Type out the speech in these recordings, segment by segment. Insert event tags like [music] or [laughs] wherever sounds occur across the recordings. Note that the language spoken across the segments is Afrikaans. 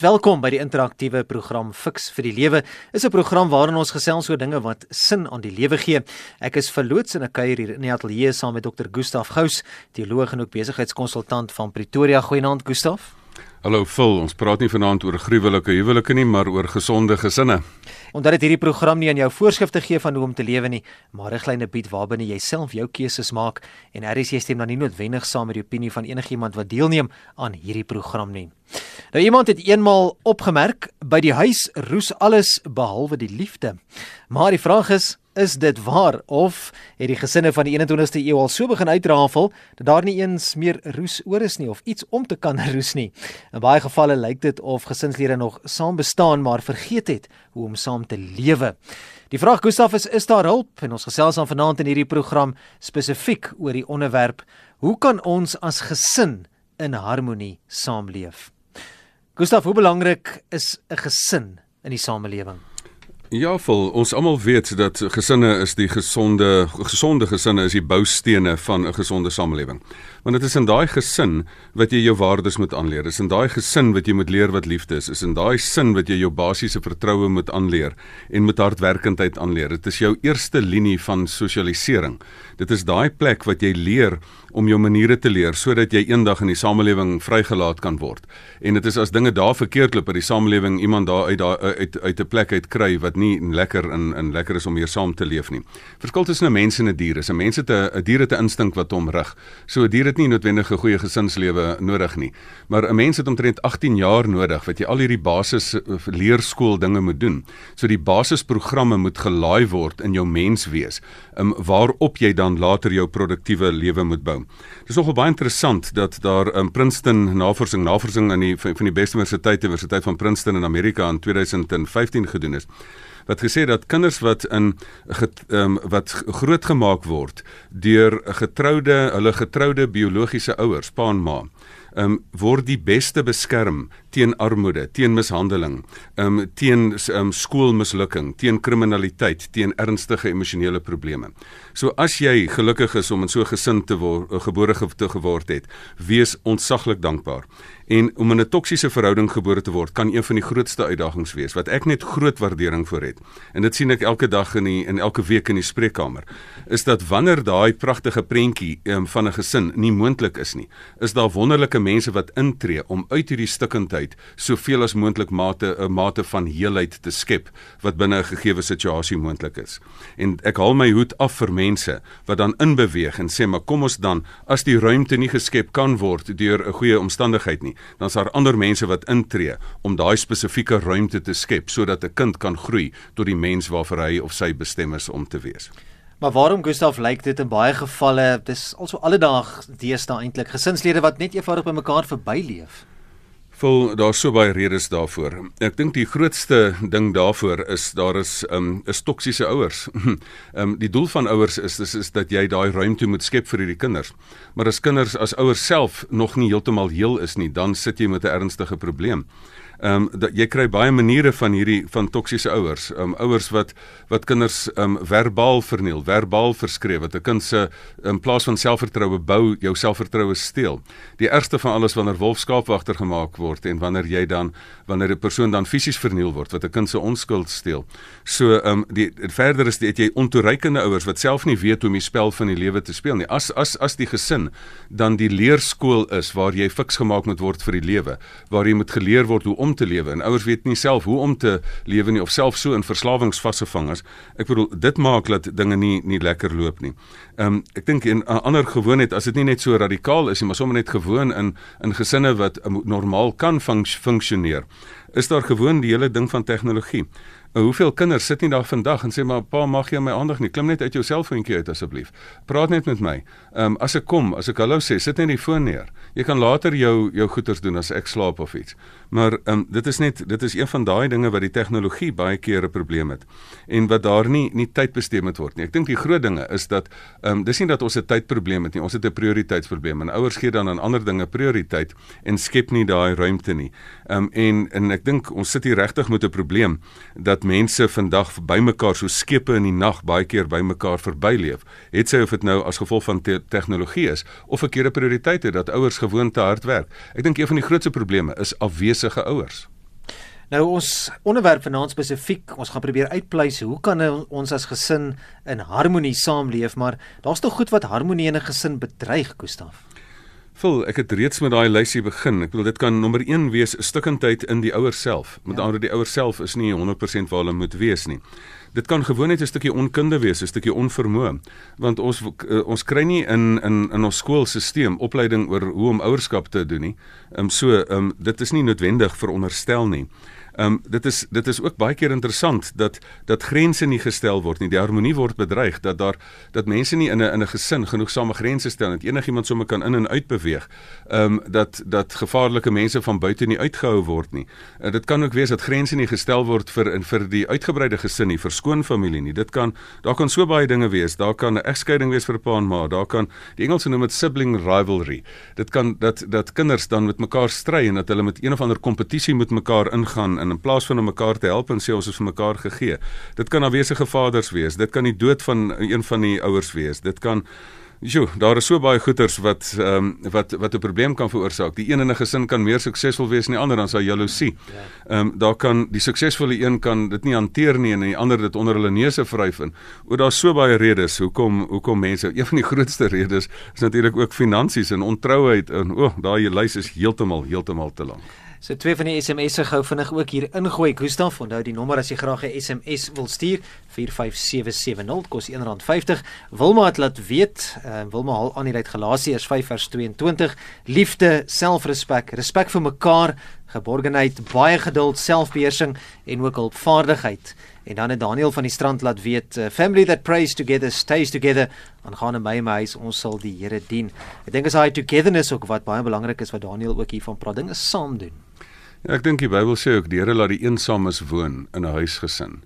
Welkom by die interaktiewe program Fix vir die Lewe. Is 'n program waarin ons gesels oor dinge wat sin aan die lewe gee. Ek is verloots in 'n kuier hier in die ateljee saam met Dr. Gustaf Gous, teoloog en ook besigheidskonsultant van Pretoria. Goeienaand Gustaf. Hallo Phil, ons praat nie vanaand oor gruwelike huwelike nie, maar oor gesonde gesinne. Omdat dit hierdie program nie aan jou voorskrifte gee van hoe om te lewe nie, maar riglyne bied waarbinne jy self jou keuses maak en RSC stem dan nie noodwendig saam met die opinie van enigiemand wat deelneem aan hierdie program nie. Nou iemand het eenmal opgemerk by die huis roes alles behalwe die liefde. Maar die vraag is, is dit waar of het die gesinne van die 21ste eeu al so begin uitrafel dat daar nie eens meer roes oor is nie of iets om te kan [laughs] roes nie. In baie gevalle lyk dit of gesinslede nog saam bestaan maar vergeet het hoe om saam te lewe. Die vraag Gustaf is is daar hulp en ons gesels aan vanaand in hierdie program spesifiek oor die onderwerp hoe kan ons as gesin in harmonie saamleef? Gustaf, hoe belangrik is 'n gesin in die samelewing? Ja, vol. Ons almal weet dat gesinne is die gesonde gesonde gesinne is die boustene van 'n gesonde samelewing. Want dit is in daai gesin wat jy jou waardes moet aanleer. Dit is in daai gesin wat jy moet leer wat liefde is. Dit is in daai sin wat jy jou basiese vertroue moet aanleer en met hardwerkendheid aanleer. Dit is jou eerste linie van sosialisering. Dit is daai plek wat jy leer om jou maniere te leer sodat jy eendag in die samelewing vrygelaat kan word. En dit is as dinge daar verkeerd loop by die samelewing iemand daar uit daai uit uit 'n plek uit kry wat nie lekker in in lekker is om hier saam te leef nie. Verskil tussen 'n mens en 'n dier is 'n mens het 'n dier het 'n instink wat hom rig. So 'n dier het nie noodwendig 'n goeie gesinslewe nodig nie. Maar 'n mens het omtrent 18 jaar nodig wat jy al hierdie basis eh, leerskool dinge moet doen. So die basisprogramme moet gelaai word in jou menswees, um, waarop jy dan later jou produktiewe lewe moet bou. Dit is nogal baie interessant dat daar 'n um, Princeton navorsing navorsing aan die van die beste universiteite, Universiteit van Princeton in Amerika in 2015 gedoen is wat gesê dat kinders wat in get, um, wat grootgemaak word deur getroude hulle getroude biologiese ouers pa en ma um, word die beste beskerm teen armoede, teen mishandeling, um, teen um, skoolmislukking, teen kriminaliteit, teen ernstige emosionele probleme. So as jy gelukkig is om in so 'n gesin te word, gebore te geword het, wees ontsaglik dankbaar. En om in 'n toksiese verhouding gebore te word, kan een van die grootste uitdagings wees wat ek net groot waardering vir het. En dit sien ek elke dag in die in elke week in die spreekkamer, is dat wanneer daai pragtige prentjie um, van 'n gesin nie moontlik is nie, is daar wonderlike mense wat intree om uit hierdie stikkindheid soveel as moontlik mate 'n mate van heelheid te skep wat binne 'n gegeewe situasie moontlik is. En ek haal my hoed af vir mense wat dan inbeweeg en sê maar kom ons dan as die ruimte nie geskep kan word deur 'n goeie omstandigheid nie, dan is daar ander mense wat intree om daai spesifieke ruimte te skep sodat 'n kind kan groei tot die mens waarvoor hy of sy bestem is om te wees. Maar waarom Gustaf lyk dit in baie gevalle dis also alledaag deesdae eintlik gesinslede wat net eenvoudig by mekaar verbyleef. Vol daar's so baie redes daarvoor. Ek dink die grootste ding daarvoor is daar is um, is toksiese ouers. [laughs] Ehm um, die doel van ouers is is is dat jy daai ruimte moet skep vir hierdie kinders. Maar as kinders as ouers self nog nie heeltemal heel is nie, dan sit jy met 'n ernstige probleem ehm um, jy kry baie maniere van hierdie van toksiese ouers. Ehm um, ouers wat wat kinders ehm um, verbaal verniel, verbaal verskreeu wat 'n kind se in plaas van selfvertroue bou, jou selfvertroue steel. Die ergste van alles wanneer wolfskaapwagter gemaak word en wanneer jy dan wanneer 'n persoon dan fisies verniel word wat 'n kind se onskuld steel. So ehm um, die verder is dit jy ontoereikende ouers wat self nie weet hoe om die spel van die lewe te speel nie. As as as die gesin dan die leerskool is waar jy fiks gemaak moet word vir die lewe, waar jy moet geleer word hoe om te lewe en ouers weet nie self hoe om te lewe nie of self so in verslawings vasgevang is. Ek bedoel dit maak dat dinge nie nie lekker loop nie. Ehm um, ek dink 'n ander gewoonheid as dit nie net so radikaal is nie, maar sommer net gewoon in in gesinne wat um, normaal kan funksioneer, is daar gewoon die hele ding van tegnologie. Uh, hoeveel kinders sit nie daar vandag en sê maar pa mag jy my aandag nie? Klim net uit jou selfoontjie uit asseblief. Praat net met my. Ehm um, as ek kom as ek hallo sê sit net die foon neer. Jy kan later jou jou goeders doen as ek slaap of iets. Maar ehm um, dit is net dit is een van daai dinge wat die tegnologie baie keer 'n probleem het en wat daar nie nie tyd bestee word nie. Ek dink die groot dinge is dat ehm um, dis nie dat ons 'n tydprobleem het nie ons het 'n prioriteitsprobleem en ouers gee dan aan ander dinge prioriteit en skep nie daai ruimte nie. Ehm um, en en ek dink ons sit hier regtig met 'n probleem dat mense vandag bymekaar so skepe in die nag baie keer bymekaar verbyleef. Het sy of dit nou as gevolg van te tegnologie is of verkeerde prioriteite dat ouers gewoon te hard werk. Ek dink een van die grootste probleme is afwesige ouers. Nou ons onderwerp vanaand spesifiek, ons gaan probeer uitpleis hoe kan ons as gesin in harmonie saamleef, maar daar's tog goed wat harmonie in 'n gesin bedreig, Gustaf. Vol, ek het reeds met daai lysie begin. Ek bedoel dit kan nommer 1 wees 'n stukkendheid in die ouers self. Met ja. ander die ouers self is nie 100% waar hulle moet wees nie. Dit kan gewoon net 'n stukkie onkunde wees, 'n stukkie onvermoë, want ons uh, ons kry nie in in in ons skoolstelsel opleiding oor hoe om ouerskap te doen nie. Ehm um, so, ehm um, dit is nie noodwendig veronderstel nie. Ehm um, dit is dit is ook baie keer interessant dat dat grense nie gestel word nie. Die harmonie word bedreig dat daar dat mense nie in 'n in 'n gesin genoegsame grense stel dat enigiemand sommer kan in en uit beweeg. Ehm um, dat dat gevaarlike mense van buite nie uitgehou word nie. En dit kan ook wees dat grense nie gestel word vir in vir die uitgebreide gesin nie, vir skoonfamilie nie. Dit kan daar kan so baie dinge wees. Daar kan 'n egskeiding wees vir 'n pa en ma. Daar kan die Engelse noem dit sibling rivalry. Dit kan dat dat kinders dan met mekaar stry en dat hulle met een of ander kompetisie met mekaar ingaan en in plaas van om mekaar te help en sê ons is vir mekaar gegee. Dit kan afwesige vaders wees, dit kan die dood van een van die ouers wees. Dit kan Jo, daar is so baie goeters wat ehm um, wat wat 'n probleem kan veroorsaak. Die een in 'n gesin kan meer suksesvol wees as die ander, dan sal jaloesie. Ja. Ehm um, daar kan die suksesvolle een kan dit nie hanteer nie en die ander dit onder hulle neuse vryf in. O, daar's so baie redes hoekom hoekom mense, een van die [laughs] grootste redes is natuurlik ook finansies en ontrouheid en o, daai lys is heeltemal heeltemal te lank. So twee van die SMS'e gou vinnig ook hier ingooi. Gustaf, onthou die nommer as jy graag 'n SMS wil stuur, 45770 kos R1.50. Wilma het laat weet, uh, Wilma haal aan hierdie Galasiërs 5:22, liefde, selfrespek, respek vir mekaar, geborgenheid, baie geduld, selfbeheersing en ook hulpvaardigheid. En dan het Daniel van die strand laat weet, uh, family that prays together stays together. Aangaan in my en my huis, ons sal die Here dien. Ek dink as hy togetherness ook wat baie belangrik is wat Daniel ook hiervan praat, dinge saam doen. Ja, ek dink die Bybel sê ook die Here laat die eensames woon in 'n huisgesin.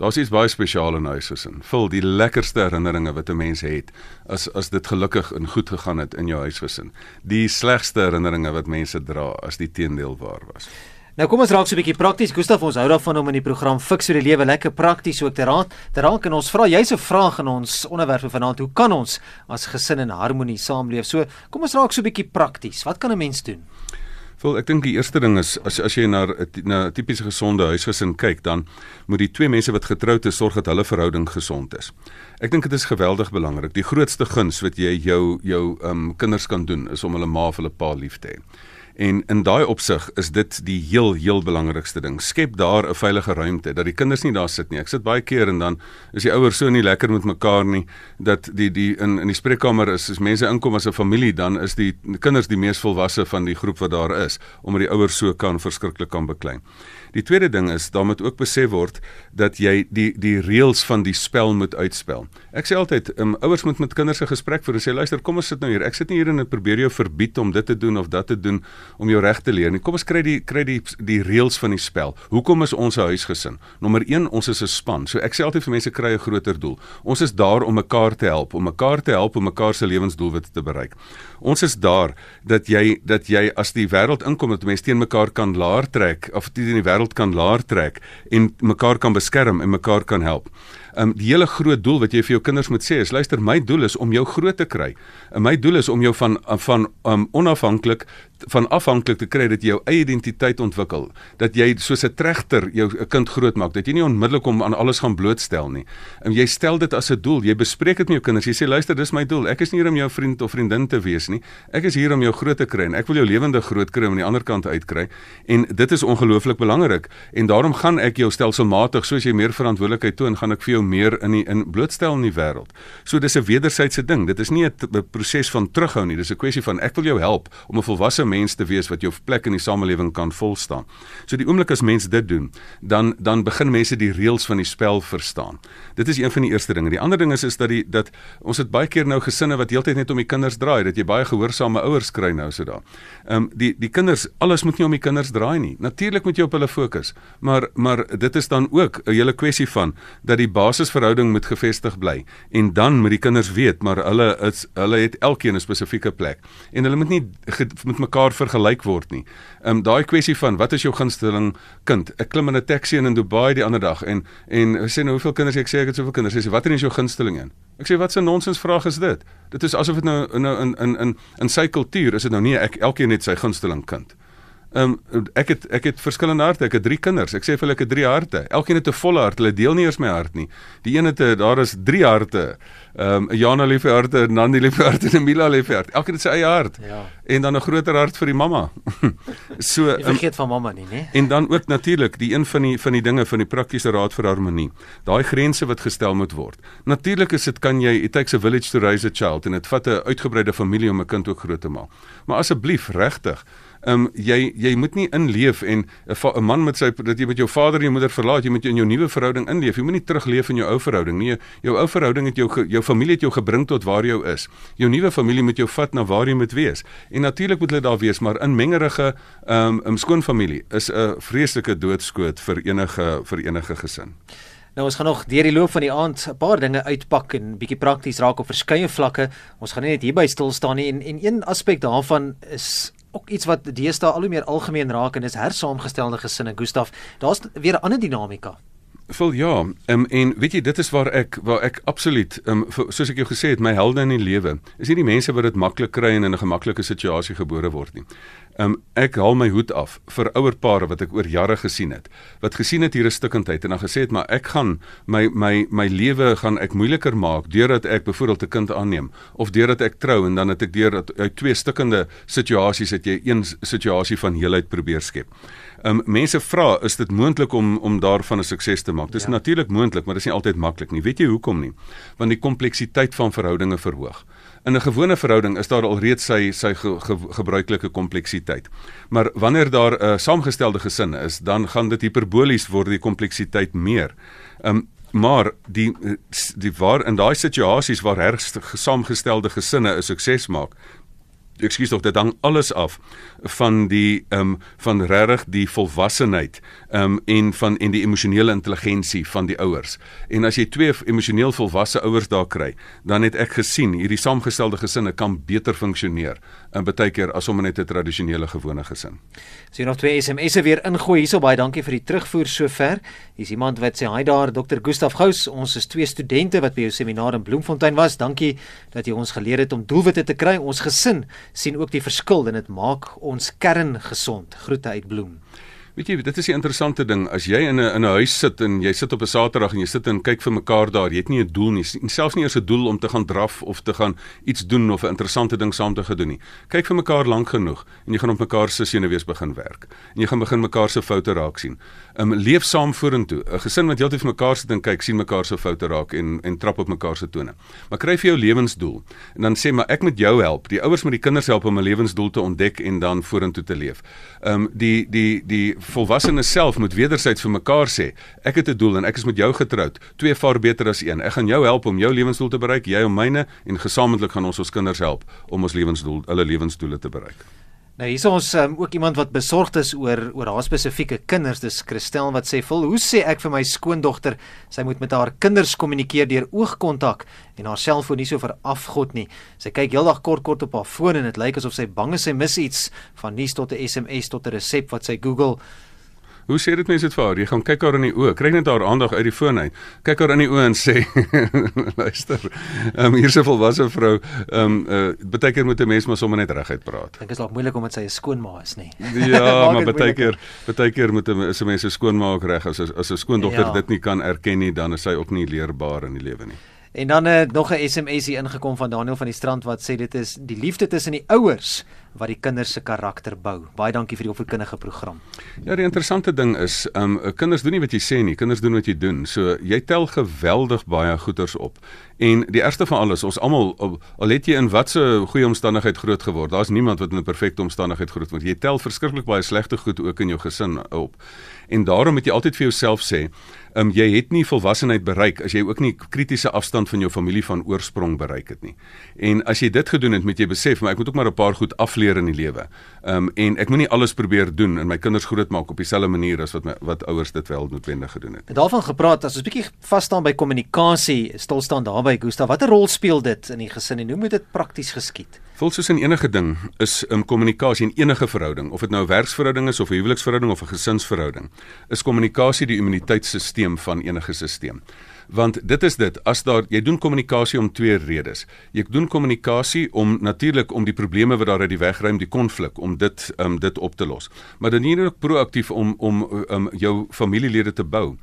Daar's iets baie spesiaal in huisgesin. Vul die lekkerste herinneringe wat 'n mens het as as dit gelukkig en goed gegaan het in jou huisgesin. Die slegste herinneringe wat mense dra as die teendeel waar was. Nou kom ons raak so 'n bietjie prakties. Gustaf, ons hou daarvan om in die program Fix vir die lewe lekker prakties ook te raad. Terwyl ons vra jy's 'n vraag in ons onderwerp vanaand, hoe kan ons as gesin in harmonie saamleef? So, kom ons raak so 'n bietjie prakties. Wat kan 'n mens doen? Wel, ek dink die eerste ding is as as jy na na 'n tipiese gesonde huisgesin kyk, dan moet die twee mense wat getroud is sorg dat hulle verhouding gesond is. Ek dink dit is geweldig belangrik. Die grootste guns wat jy jou jou um kinders kan doen is om hulle ma of hulle pa lief te hê. En in daai opsig is dit die heel heel belangrikste ding. Skep daar 'n veilige ruimte dat die kinders nie daar sit nie. Ek sit baie keer en dan is die ouers so nie lekker met mekaar nie dat die die in in die spreekkamer is as mense inkom as 'n familie dan is die kinders die mees volwasse van die groep wat daar is omdat die ouers so kan verskriklik kan beklei. Die tweede ding is dan moet ook besef word dat jy die die reëls van die spel moet uitspel. Ek sê altyd, um, ouers moet met kinders 'n gesprek voer en sê luister, kom ons sit nou hier. Ek sit nie hier en ek probeer jou verbied om dit te doen of dat te doen om jou reg te leer nie. Kom ons kry die kry die die reëls van die spel. Hoekom is ons 'n huisgesin? Nommer 1, ons is 'n span. So ek sê altyd vir mense kry 'n groter doel. Ons is daar om mekaar te help, om mekaar te help om mekaar se lewensdoelwitte te bereik. Ons is daar dat jy dat jy as die wêreld inkom dat mense teen mekaar kan laer trek of teen die wêreld wêreld kan laer trek en mekaar kan beskerm en mekaar kan help. Um die hele groot doel wat jy vir jou kinders moet sê is luister my doel is om jou groot te kry. En my doel is om jou van van um onafhanklik van afhanklik te kry dat jy jou eie identiteit ontwikkel, dat jy soos 'n tregter jou 'n kind grootmaak, dat jy nie onmiddellik hom aan alles gaan blootstel nie. En jy stel dit as 'n doel. Jy bespreek dit met jou kinders. Jy sê luister, dis my doel. Ek is nie hier om jou vriend of vriendin te wees nie. Ek is hier om jou groot te kry en ek wil jou lewende groot kry om aan die ander kant uitkry. En dit is ongelooflik belangrik en daarom gaan ek jou stelselmatig soos jy meer verantwoordelikheid toon, gaan ek vir jou meer in die in blootstel in die wêreld. So dis 'n wederwysige ding. Dit is nie 'n proses van terughou nie. Dis 'n kwessie van ek wil jou help om 'n volwasse mens te wees wat jou plek in die samelewing kan volstaan. So die oomblik as mense dit doen, dan dan begin mense die reëls van die spel verstaan. Dit is een van die eerste dinge. Die ander ding is is dat die dat ons het baie keer nou gesinne wat heeltyd net om die kinders draai, dat jy baie gehoorsame ouers kry nou so daar. Ehm um, die die kinders, alles moet nie om die kinders draai nie. Natuurlik moet jy op hulle fokus, maar maar dit is dan ook 'n hele kwessie van dat die basisverhouding moet gefestig bly en dan moet die kinders weet maar hulle is hulle het elkeen 'n spesifieke plek en hulle moet nie met mekaar vergelyk word nie. Ehm um, daai kwessie van wat is jou gunsteling kind? Ek klim in 'n taxi in Dubai die ander dag en en sê nou hoeveel kinders ek sê ek het soveel kinders. Sê watter is jou gunsteling een? Ek sê wat 'n nonsens vraag is dit? Dit is asof dit nou nou in in in in sy kultuur is dit nou nie ek elkeen het sy gunsteling kind. Ehm um, ek het ek het verskillende harte. Ek het 3 kinders. Ek sê vir hulle ek het 3 harte. Elkeen het 'n volle hart. Hulle deel nie eers my hart nie. Die een het 'n daar is 3 harte. Ehm um, Jana lief vir harte, Nandi lief vir harte en Mila lief vir hart. Elkeen het sy eie hart. Ja. En dan 'n groter hart vir die mamma. [laughs] so Jy vergeet um, van mamma nie, né? En dan ook natuurlik die een van die van die dinge van die praktiese raad vir harmonie. Daai grense wat gestel moet word. Natuurlik is dit kan jy it takes a village to raise a child en dit vat 'n uitgebreide familie om 'n kind ook groot te maak. Maar asseblief regtig Ehm um, jy jy moet nie inleef en 'n man met sy dat jy met jou vader en jou moeder verlaat, jy moet in jou nuwe verhouding inleef. Jy moet nie terugleef in jou ou verhouding nie. Jou ou verhouding het jou jou familie het jou gebring tot waar jy is. Jou nuwe familie moet jou vat na waar jy moet wees. En natuurlik moet hulle daar wees, maar in mengerige ehm um, 'n skoonfamilie is 'n vreeslike doodskoot vir enige vir enige gesin. Nou ons gaan nog deur die loop van die aand 'n paar dinge uitpak en bietjie prakties raak op verskeie vlakke. Ons gaan nie net hierby stil staan nie en en een aspek daarvan is ook iets wat deesdae al hoe meer algemeen raak en is hersaamgestelde gesinne Gustaf. Daar's weer 'n ander dinamika. Vol ja, um, en weet jy dit is waar ek waar ek absoluut um, soos ek jou gesê het my helde in die lewe is nie die mense wat dit maklik kry en in 'n gemaklike situasie gebore word nie. Um, ek haal my hoed af vir ouer pare wat ek oor jare gesien het. Wat gesien het hier 'n stukkendheid en dan gesê het maar ek gaan my my my lewe gaan ek moeiliker maak deurdat ek byvoorbeeld 'n kind aanneem of deurdat ek trou en dan het ek deur dat uit twee stukkende situasies het jy een situasie van heelheid probeer skep. Um mense vra, is dit moontlik om om daarvan 'n sukses te maak? Dis ja. natuurlik moontlik, maar dit is nie altyd maklik nie. Weet jy hoekom nie? Want die kompleksiteit van verhoudinge verhoog. In 'n gewone verhouding is daar alreeds sy sy ge, ge, gebruikelike kompleksiteit. Maar wanneer daar 'n uh, saamgestelde gesin is, dan gaan dit hiperbolies word die kompleksiteit meer. Um maar die die waar in daai situasies waar herste saamgestelde gesinne 'n sukses maak, ekskuus tog dit hang alles af van die ehm um, van regtig die volwassenheid ehm um, en van en die emosionele intelligensie van die ouers. En as jy twee emosioneel volwasse ouers daar kry, dan het ek gesien hierdie saamgestelde gesinne kan beter funksioneer in baie keer as om net 'n tradisionele gewone gesin. So hier nog twee SMS'e weer ingooi hierso baie dankie vir die terugvoer sover. Hier's iemand wat sê hi daar Dr. Gustaf Gous, ons is twee studente wat by jou seminar in Bloemfontein was. Dankie dat jy ons geleer het om doelwitte te kry. Ons gesin sien ook die verskil en dit maak ons kern gesond. Groete uit Bloem. Weet jy, dit is 'n interessante ding. As jy in 'n in 'n huis sit en jy sit op 'n Saterdag en jy sit en kyk vir mekaar daar, jy het nie 'n doel nie, selfs nie eers 'n doel om te gaan draf of te gaan iets doen of 'n interessante ding saam te gedoen nie. Kyk vir mekaar lank genoeg en jy gaan op mekaar se senuwees begin werk. En jy gaan begin mekaar se foute raak sien. Um leef saam vorentoe. 'n Gesin wat heeltyd vir mekaar sit en kyk, sien mekaar se foute raak en en trap op mekaar se tone. Maar kry vir jou lewensdoel en dan sê maar ek moet jou help. Die ouers moet die kinders help om 'n lewensdoel te ontdek en dan vorentoe te leef. Um die die die volwassenes self moet wederzijds vir mekaar sê, ek het 'n doel en ek is met jou getroud. Twee vaar beter as een. Ek gaan jou help om jou lewensdoel te bereik, jy om myne en gesamentlik gaan ons ons kinders help om ons lewensdoel, hulle lewensdoele te bereik. Nou hier is ons um, ook iemand wat besorgd is oor oor haar spesifieke kinders. Dis Christel wat sê: "Vol, hoe sê ek vir my skoondogter sy moet met haar kinders kommunikeer deur oogkontak en haar selfoon nie so vir afgod nie. Sy kyk heeldag kort kort op haar foon en dit lyk asof sy bang is sy mis iets van nuus tot 'n SMS tot 'n resep wat sy Google." Hoe sê dit mense dit vir haar? Jy gaan kyk haar in die oë. Kry net haar aandag uit die foon uit. Kyk haar in die oë en sê [laughs] luister. Ehm um, hier's 'n volwasse vrou. Ehm um, uh baie keer moet 'n mens maar sommer net reguit praat. Dink is dalk moeilik omdat sy 'n skoonma is, nê? Ja, [laughs] maar baie keer baie keer moet 'n is 'n mens se skoonma ook reg as as 'n skoondogter ja. dit nie kan erken nie, dan is sy ook nie leerbaar in die lewe nie. En dan uh, nog 'n SMS hier ingekom van Daniel van die Strand wat sê dit is die liefde tussen die ouers wat die kinders se karakter bou. Baie dankie vir die opvoedkundige program. Ja, die interessante ding is, ehm um, kinders doen nie wat jy sê nie, kinders doen wat jy doen. So jy tel geweldig baie goeders op. En die ergste van alles, ons almal al het jy in watse goeie omstandigheid groot geword. Daar's niemand wat in 'n perfekte omstandigheid groot word. Jy tel verskriklik baie slegte goed ook in jou gesin op. En daarom moet jy altyd vir jouself sê, um, jy het nie volwassenheid bereik as jy ook nie kritiese afstand van jou familie van oorsprong bereik het nie. En as jy dit gedoen het, moet jy besef, maar ek moet ook maar 'n paar goed afleer in die lewe. Um, en ek moenie alles probeer doen en my kinders grootmaak op dieselfde manier as wat my wat ouers dit wel noodwendig gedoen het. Daarvan gepraat, as ons bietjie vas staan by kommunikasie, stil staan daarby, Gustav, watter rol speel dit in die gesin en hoe moet dit prakties geskied? Vol soos in enige ding is 'n kommunikasie in enige verhouding, of dit nou 'n werksverhouding is of 'n huweliksverhouding of 'n gesinsverhouding, is kommunikasie die immuniteitstelsel van enige stelsel. want dit is dit as daar jy doen kommunikasie om twee redes. Jy doen kommunikasie om natuurlik om die probleme wat daar uit die weg ruim, die konflik om dit um dit op te los. Maar dan nie ook proaktief om om um jou familielede te bou.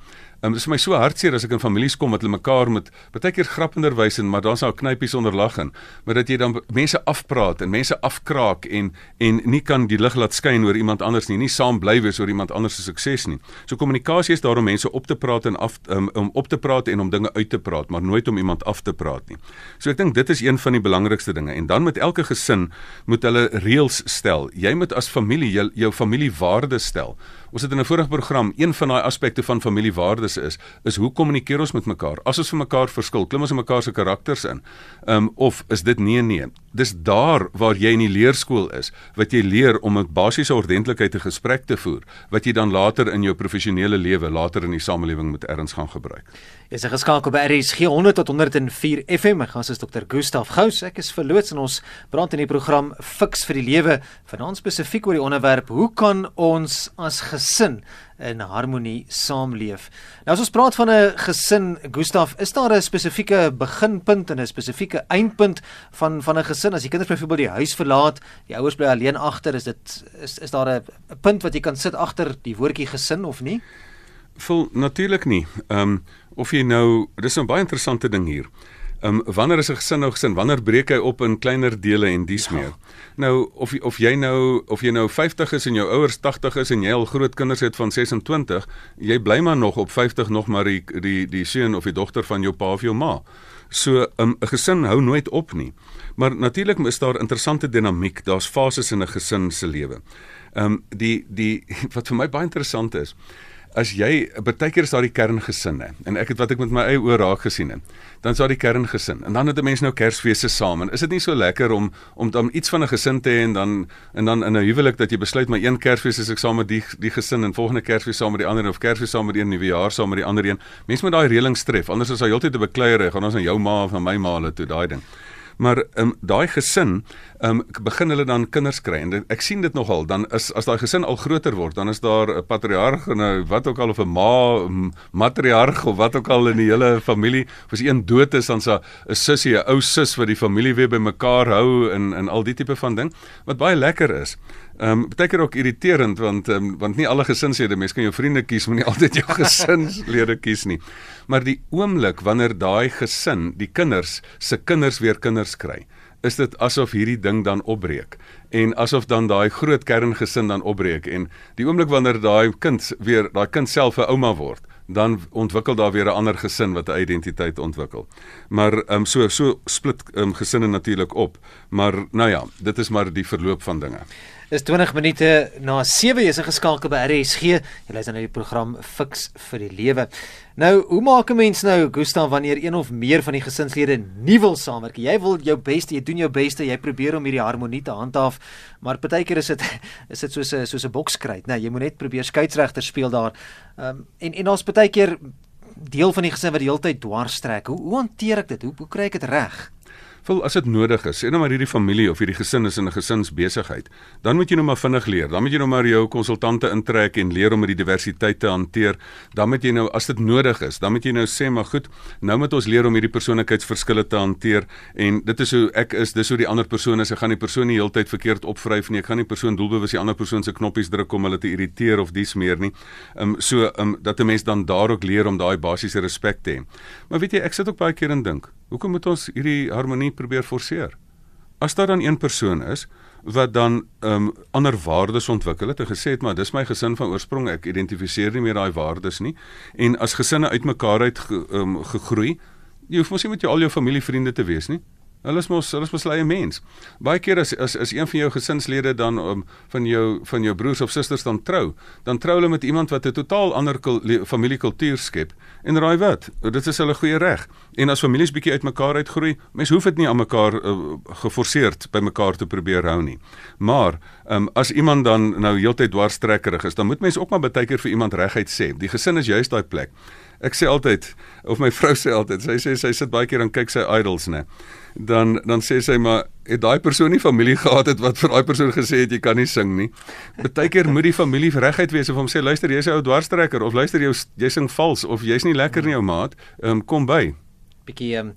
Um, dit is my so hartseer as ek in families kom wat hulle mekaar met baie keer grappender wys en maar daar's nou knypies onder lag en maar dat jy dan mense afpraat en mense afkraak en en nie kan die lig laat skyn oor iemand anders nie, nie saam bly wees oor iemand anders se sukses nie. So kommunikasie is daarom mense op te praat en af um, om op te praat en om dinge uit te praat, maar nooit om iemand af te praat nie. So ek dink dit is een van die belangrikste dinge en dan met elke gesin moet hulle reëls stel. Jy moet as familie jou, jou familiewaardes stel. Ons het in 'n vorige program een van daai aspekte van familiewaardes is is hoe kommunikeer ons met mekaar? As ons vir mekaar verskil, klim ons in mekaar se karakters in. Ehm um, of is dit nee nee? Dis daar waar jy in die leerskool is wat jy leer om 'n basiese ordentlikheid te gesprek te voer wat jy dan later in jou professionele lewe, later in die samelewing moet erns gaan gebruik. Is 'n geskakel by RSG 100 tot 104 FM. Gas is Dr. Gustaf Gous. Ek is verloots en ons praat in die program Fix vir die lewe vanaand spesifiek oor die onderwerp hoe kan ons as gesin in harmonie saamleef. Nou as ons praat van 'n gesin, Gustaf, is daar 'n spesifieke beginpunt en 'n spesifieke eindpunt van van 'n gesin? As die kinders byvoorbeeld die huis verlaat, die ouers bly alleen agter, is dit is is daar 'n punt wat jy kan sit agter die woordjie gesin of nie? Vol natuurlik nie. Ehm um, of jy nou, dis 'n baie interessante ding hier. Ehm um, wanneer is 'n gesin nou gesin? Wanneer breek hy op in kleiner dele en dies ja. meer? Nou of of jy nou of jy nou 50 is en jou ouers 80 is en jy al groot kinders het van 26, jy bly maar nog op 50 nog maar die die die seun of die dogter van jou pa of jou ma. So ehm, 'n um, gesin hou nooit op nie. Maar natuurlik is daar interessante dinamiek. Daar's fases in 'n gesin se lewe. Ehm um, die die [laughs] wat vir my baie interessant is, as jy baie keer is daar die kerngesinne en ek het wat ek met my eie oë raak gesien het dan is daar die kerngesin en dan het 'n mens nou Kersfees se saam en is dit nie so lekker om om dan iets van 'n gesin te hê en dan en dan in 'n huwelik dat jy besluit maar een Kersfees is ek saam met die die gesin en volgende Kersfees saam met die ander of Kersfees saam met die nuwe jaar saam met die ander een. Mense moet daai reëlings tref anders is daar heeltyd 'n bekleierery gaan ons aan jou ma of aan my ma hulle toe daai ding maar um, daai gesin um, begin hulle dan kinders kry. En ek sien dit nogal dan is as daai gesin al groter word dan is daar 'n patriarg en 'n wat ook al of 'n ma matriarg of wat ook al in die hele familie. As een dood is dan 'n sussie 'n ou sus wat die familie weer bymekaar hou en en al die tipe van ding. Wat baie lekker is Ehm um, baie keer ook irriterend want um, want nie alle gesinslede mense kan jou vriende kies maar nie altyd jou [laughs] gesinslede kies nie. Maar die oomblik wanneer daai gesin, die kinders se kinders weer kinders kry, is dit asof hierdie ding dan opbreek en asof dan daai groot kerngesin dan opbreek en die oomblik wanneer daai kind weer daai kind self 'n ouma word dan ontwikkel daar weer 'n ander gesin wat 'n identiteit ontwikkel. Maar ehm um, so so split ehm um, gesinne natuurlik op. Maar nou ja, dit is maar die verloop van dinge. Dis 20 minute na 7 jy is geskakel by RSG. Jy luister na die program Fix vir die Lewe. Nou, hoe maak 'n mens nou, Gustav, wanneer een of meer van die gesinslede nie wil saamwerk? Jy wil jou beste, jy doen jou beste, jy probeer om hierdie harmonie te handhaaf, maar partykeer is dit is dit soos 'n soos 'n bokskryt, né? Nou, jy moet net probeer skeieregter speel daar. Ehm um, en en ons partykeer deel van die gesin wat die hele tyd dwars trek. Hoe hoe hanteer ek dit? Hoe hoe kry ek dit reg? Vul as dit nodig is. Sê nou maar hierdie familie of hierdie gesin is in 'n gesinsbesigheid. Dan moet jy nou maar vinnig leer. Dan moet jy nou maar jou konsultante intrek en leer om met die diversiteit te hanteer. Dan moet jy nou as dit nodig is, dan moet jy nou sê maar goed, nou moet ons leer om hierdie persoonlikheidsverskille te hanteer en dit is hoe ek is, dis hoe die ander persoon is. Ek gaan die persoon nie heeltyd verkeerd opvryf nie. Ek gaan nie persoon doelbewus die ander persoon se knoppies druk om hulle te irriteer of dies meer nie. Ehm um, so ehm um, dat 'n mens dan daar ook leer om daai basiese respek te hê. Maar weet jy, ek sit ook baie keer en dink, hoekom moet ons hierdie harmonie probeer forceer. As daar dan een persoon is wat dan um, ander waardes ontwikkel het en gesê het maar dis my gesin van oorsprong ek identifiseer nie meer daai waardes nie en as gesinne uitmekaar uit ge, um, gegroei jy hoef mos nie met jou al jou familievriende te wees nie Hulle is mos hulle is mos 'n mens. Baie keer as as as een van jou gesinslede dan um, van jou van jou broers of susters dan trou, dan trou hulle met iemand wat 'n totaal ander familiekultuur skep. En raai wat? Dit is hulle goeie reg. En as families bietjie uitmekaar uitgroei, mens hoef dit nie aan mekaar uh, geforseerd by mekaar te probeer hou nie. Maar Ehm um, as iemand dan nou heeltyd dwarstrekkerig is, dan moet mens ook maar baie keer vir iemand reguit sê. Die gesin is juist daai plek. Ek sê altyd of my vrou sê altyd, sy sê sy sit baie keer en kyk sy idols, né? Dan dan sê sy maar het daai persoon nie familie [laughs] gehad het wat vir daai persoon gesê het jy kan nie sing nie. Partykeer moet die familie reguit wees of hom sê luister jy's 'n ou dwarstrekker of luister jy jy sing vals of jy's nie lekker nie jou maat, ehm um, kom by. Bietjie ehm um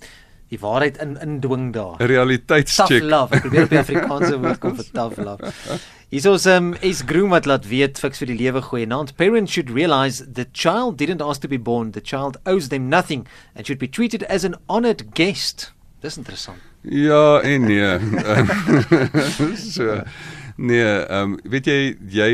die waarheid in indwing daar. 'n Realiteitscheck. Tough love. Ek probeer op die Afrikaanse woord kom vir tough love. Hier's ons um is groom wat laat weet fiks vir die lewe goeie naam. Parents should realize the child didn't ask to be born. The child owes them nothing and should be treated as an honored guest. Dis interessant. Ja, en nee. [laughs] so nee, ehm um, weet jy jy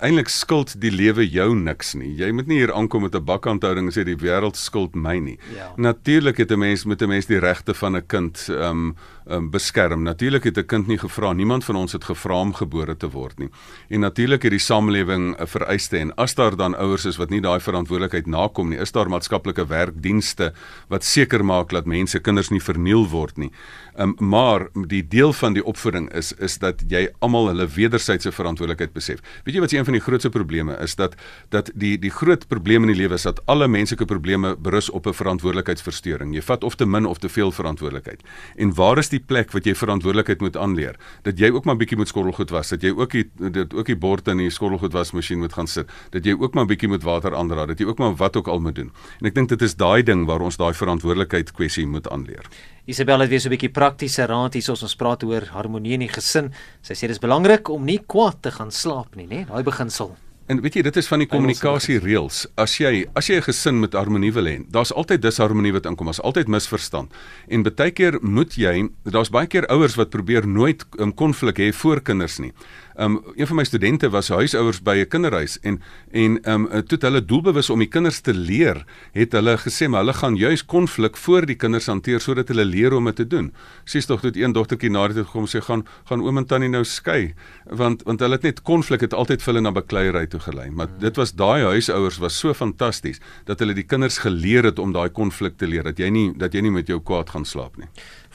eintlik skuld die lewe jou niks nie. Jy moet nie hier aankom met 'n bakhandhouding en sê die wêreld skuld my nie. Ja. Natuurlik het 'n mens met 'n mens die regte van 'n kind ehm um, um, beskerm. Natuurlik het 'n kind nie gevra, niemand van ons het gevra om gebore te word nie. En natuurlik het die samelewing 'n vereiste en as daar dan ouers is wat nie daai verantwoordelikheid nakom nie, is daar maatskaplike werkdienste wat seker maak dat mense kinders nie verniel word nie. Um, maar die deel van die opvoeding is is dat jy almal hulle wederwysige verantwoordelikheid besef. Weet jy wat een van die grootste probleme is dat dat die die groot probleem in die lewe is dat alle menslike probleme berus op 'n verantwoordelikheidsversteuring. Jy vat of te min of te veel verantwoordelikheid. En waar is die plek wat jy verantwoordelikheid moet aanleer? Dat jy ook maar bietjie moet skottelgoed was, dat jy ook die dit ook die bord in die skottelgoed wasmasjien moet gaan sit, dat jy ook maar bietjie moet water aandra, dat jy ook maar wat ook al moet doen. En ek dink dit is daai ding waar ons daai verantwoordelikheid kwessie moet aanleer. Isabella het weer so 'n bietjie praktiese raad hier soos ons praat oor harmonie in die gesin. Sy sê dis belangrik om nie kwaad te gaan slaap nie, né? Daai beginsel. En weet jy, dit is van die kommunikasie reëls. As jy as jy 'n gesin met harmonie wil hê, daar's altyd disharmonie wat inkom, daar's altyd misverstand. En baie keer moet jy, daar's baie keer ouers wat probeer nooit 'n um, konflik hê voor kinders nie. Um een van my studente was huisouers by 'n kinderhuis en en um toe hulle doelbewus om die kinders te leer, het hulle gesê maar hulle gaan juis konflik voor die kinders hanteer sodat hulle leer om dit te doen. Sies tog toe een dogtertjie na dit gekom sê gaan gaan oom en tannie nou skei want want hulle het net konflik het altyd vir hulle na bakleierery toe gelei. Maar dit was daai huisouers was so fantasties dat hulle die kinders geleer het om daai konflik te leer dat jy nie dat jy nie met jou kwaad gaan slaap nie.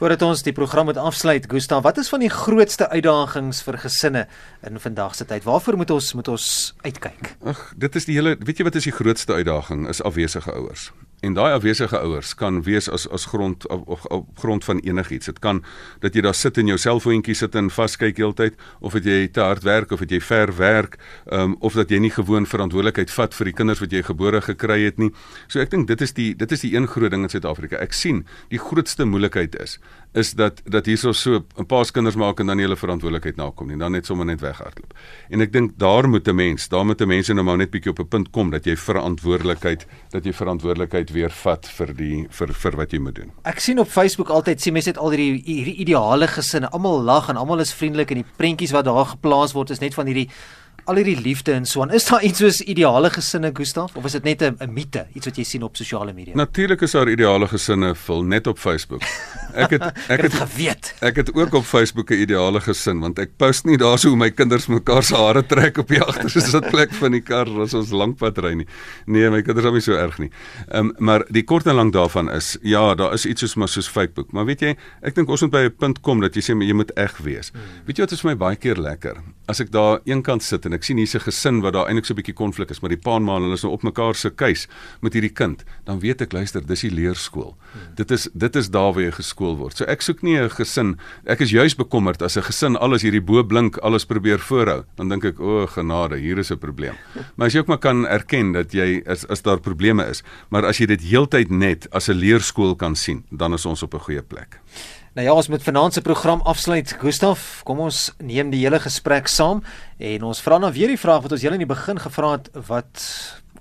Voordat ons die program moet afsluit, Gustav, wat is van die grootste uitdagings vir gesinne in vandag se tyd? Waarvoor moet ons moet ons uitkyk? Ag, dit is die hele, weet jy wat is die grootste uitdaging? Is afwesige ouers. En daai afwesige ouers kan wees as as grond of, of, of grond van enigiets. Dit kan dat jy daar sit in jou selfoontjie sit en vaskyk heeltyd of dat jy te hard werk of dat jy ver werk, um, of dat jy nie gewoon verantwoordelikheid vat vir die kinders wat jy gebore gekry het nie. So ek dink dit is die dit is die een groot ding in Suid-Afrika. Ek sien die grootste moeilikheid is is dat dat hierso so 'n paar kinders maak en dan nie hulle verantwoordelikheid nakom nie. Dan net sommer net weghardloop. En ek dink daar moet 'n mens, daar moet 'n mens nou maar net bietjie op 'n punt kom dat jy verantwoordelikheid dat jy verantwoordelikheid weer vat vir die vir vir wat jy moet doen. Ek sien op Facebook altyd sien mense net al hierdie hierdie ideale gesinne, almal lag en almal is vriendelik en die prentjies wat daar geplaas word is net van hierdie al hierdie liefde en so aan. Is daar iets soos ideale gesinne, Gustaf, of is dit net 'n mite, iets wat jy sien op sosiale media? Natuurlik is daar ideale gesinne vol net op Facebook. Ek het [laughs] ek het geweet. Ek het ook op Facebook 'n ideale gesin want ek post nie daarso hoe my kinders mekaar se hare trek op die [laughs] agterste sitplek van die kar as ons lankpad ry nie. Nee, my kinders is nie so erg nie. Ehm um, maar die kort en lank daarvan is ja, daar is iets soos maar soos Facebook. Maar weet jy, ek dink ons moet by 'n punt kom dat jy sê jy moet eg wees. Hmm. Weet jy wat is vir my baie keer lekker? As ek daar eenkant sit en ek sien hier's 'n gesin wat daar eintlik so 'n bietjie konflik is, maar die pa en ma hulle is nou op mekaar se keus met hierdie kind, dan weet ek luister, dis die leerskool. Hmm. Dit is dit is daar waar jy geskool word. So ek soek nie 'n gesin. Ek is juis bekommerd as 'n gesin alles hierdie bo blink, alles probeer voorhou. Dan dink ek, o, oh, genade, hier is 'n probleem. [laughs] Maar as jy ook maar kan erken dat jy as as daar probleme is, maar as jy dit heeltyd net as 'n leerskool kan sien, dan is ons op 'n goeie plek. Nou ja, ons moet vanaand se program afsluit. Gustaf, kom ons neem die hele gesprek saam en ons vra nou weer die vraag wat ons julle in die begin gevra het wat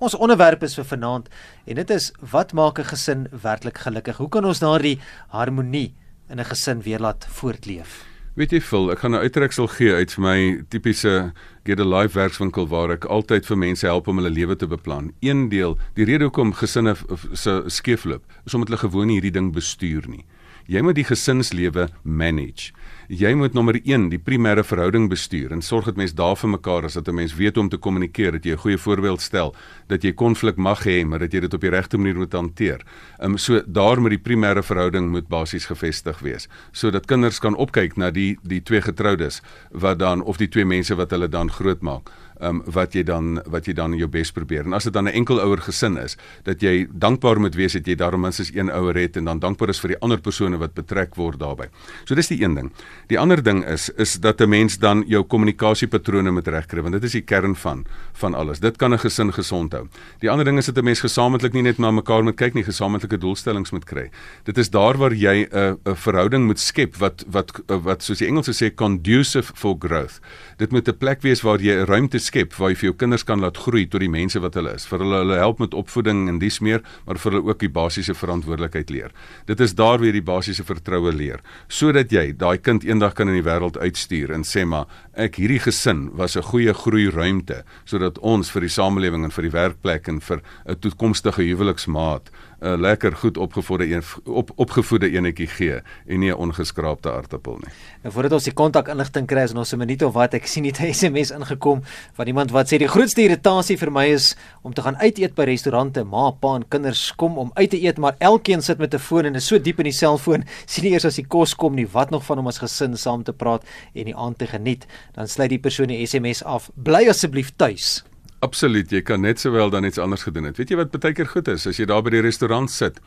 ons onderwerp is vir vanaand en dit is wat maak 'n gesin werklik gelukkig? Hoe kan ons daardie harmonie in 'n gesin weer laat voortleef? Weet jy Phil, ek gaan 'n uittreksel gee uit my tipiese Get a Life werkswinkel waar ek altyd vir mense help om hulle lewe te beplan. Een deel, die rede hoekom gesinne se skeefloop, is omdat hulle gewoon nie hierdie ding bestuur nie Jy moet die gesinslewe manage. Jy moet nommer 1 die primêre verhouding bestuur en sorg dat mens daar vir mekaar is, dat 'n mens weet hoe om te kommunikeer, dat jy 'n goeie voorbeeld stel, dat jy konflik mag hê, maar dat jy dit op die regte manier moet hanteer. Ehm um, so daar moet die primêre verhouding moet basies gevestig wees, sodat kinders kan opkyk na die die twee getroudes wat dan of die twee mense wat hulle dan grootmaak um, wat jy dan wat jy dan jou bes probeer. En as dit dan 'n enkel ouer gesin is, dat jy dankbaar moet wees dat jy daarom minstens een ouer het en dan dankbaar is vir die ander persone wat betrek word daarbey. So dis die een ding. Die ander ding is is dat 'n mens dan jou kommunikasiepatrone moet regkry want dit is die kern van van alles. Dit kan 'n gesin gesond hou. Die ander ding is dat 'n mens gesamentlik nie net na mekaar moet kyk nie, gesamentlike doelstellings moet kry. Dit is daar waar jy 'n 'n verhouding moet skep wat wat wat soos die Engelse sê conducive for growth. Dit moet 'n plek wees waar jy ruimte skep waar jy vir jou kinders kan laat groei tot die mense wat hulle is. Vir hulle hulle help met opvoeding en dis meer, maar vir hulle ook die basiese verantwoordelikheid leer. Dit is daar waar jy die basiese vertroue leer, sodat jy daai kind eendag kan in die wêreld uitstuur en sê maar ek hierdie gesin was 'n goeie groei ruimte sodat ons vir die samelewing en vir die werkplek en vir 'n toekomstige huweliksmaat 'n lekker goed opgevoede een op opgevoede enetjie gee en nie 'n ongeskraapte aartappel nie. Nou voordat ons die kontak inligting kry in ons 'n minuut of wat ek sien net 'n SMS ingekom van iemand wat sê die grootste irritasie vir my is om te gaan uit eet by restaurante, ma, pa en kinders kom om uit te eet, maar elkeen sit met 'n foon en is so diep in die selfoon, [laughs] sien nie eers as die kos kom nie, wat nog van om as gesin saam te praat en die aand te geniet. Dan sluit die persoon die SMS af. Bly asseblief tuis. Absoluut, jy kan net sowel dan iets anders gedoen het. Weet jy wat baie keer goed is as jy daar by die restaurant sit?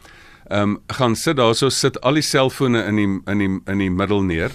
Ehm um, gaan sit daarso sit al die selfone in die in die in die middel neer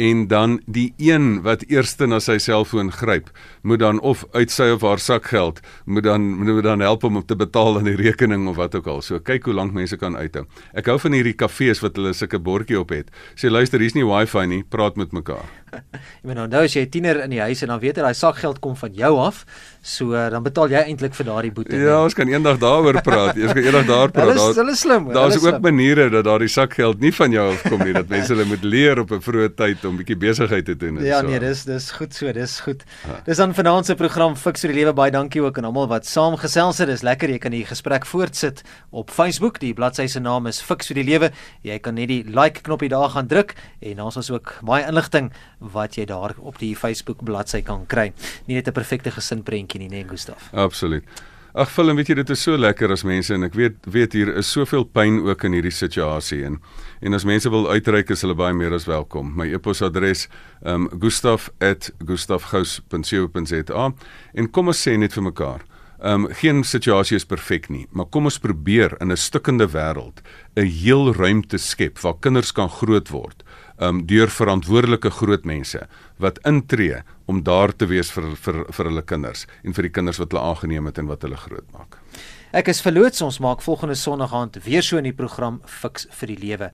en dan die een wat eerste na sy selfoon gryp, moet dan of uit sy of haar sakgeld moet dan moet dan help om om te betaal aan die rekening of wat ook al. So kyk hoe lank mense kan uithou. Ek hou van hierdie kafees wat hulle sulke bordjie op het. Sê luister, hier's nie wifi nie, praat met mekaar. [laughs] Jy moet nou as jy 'n tiener in die huis en dan weet jy daai sakgeld kom van jou af, so dan betaal jy eintlik vir daardie boete. Ja, ons kan eendag daaroor praat. Ons kan eendag daar praat. Hulle is hulle slim. Daar's ook maniere dat daardie sakgeld nie van jou af kom nie, dat mense hulle moet leer op 'n vroeë tyd om bietjie besigheid te doen. Ja, so. nee, dis dis goed so, dis goed. Ja. Dis dan vanaand se program Fix vir die lewe. Baie dankie ook aan almal wat saamgesels het. Dis lekker jy kan die gesprek voortsit op Facebook. Die bladsy se naam is Fix vir die lewe. Jy kan net die like knoppie daar gaan druk en ons is ook baie inligting wat jy daar op die Facebook bladsy kan kry. Nie net 'n perfekte gesin prentjie nie, nee, Gustaf. Absoluut. Ag, film, weet jy dit is so lekker as mense en ek weet weet hier is soveel pyn ook in hierdie situasie en en as mense wil uitreik is hulle baie meer as welkom. My e-posadres um gustaf@gustafgous.co.za en kom ons sê net vir mekaar. Um geen situasie is perfek nie, maar kom ons probeer in 'n stikkende wêreld 'n heel ruimte skep waar kinders kan groot word um deur verantwoordelike groot mense wat intree om daar te wees vir vir vir hulle kinders en vir die kinders wat hulle aangeneem het en wat hulle grootmaak. Ek is verloots ons maak volgende Sondag aand weer so in die program Fix vir die lewe.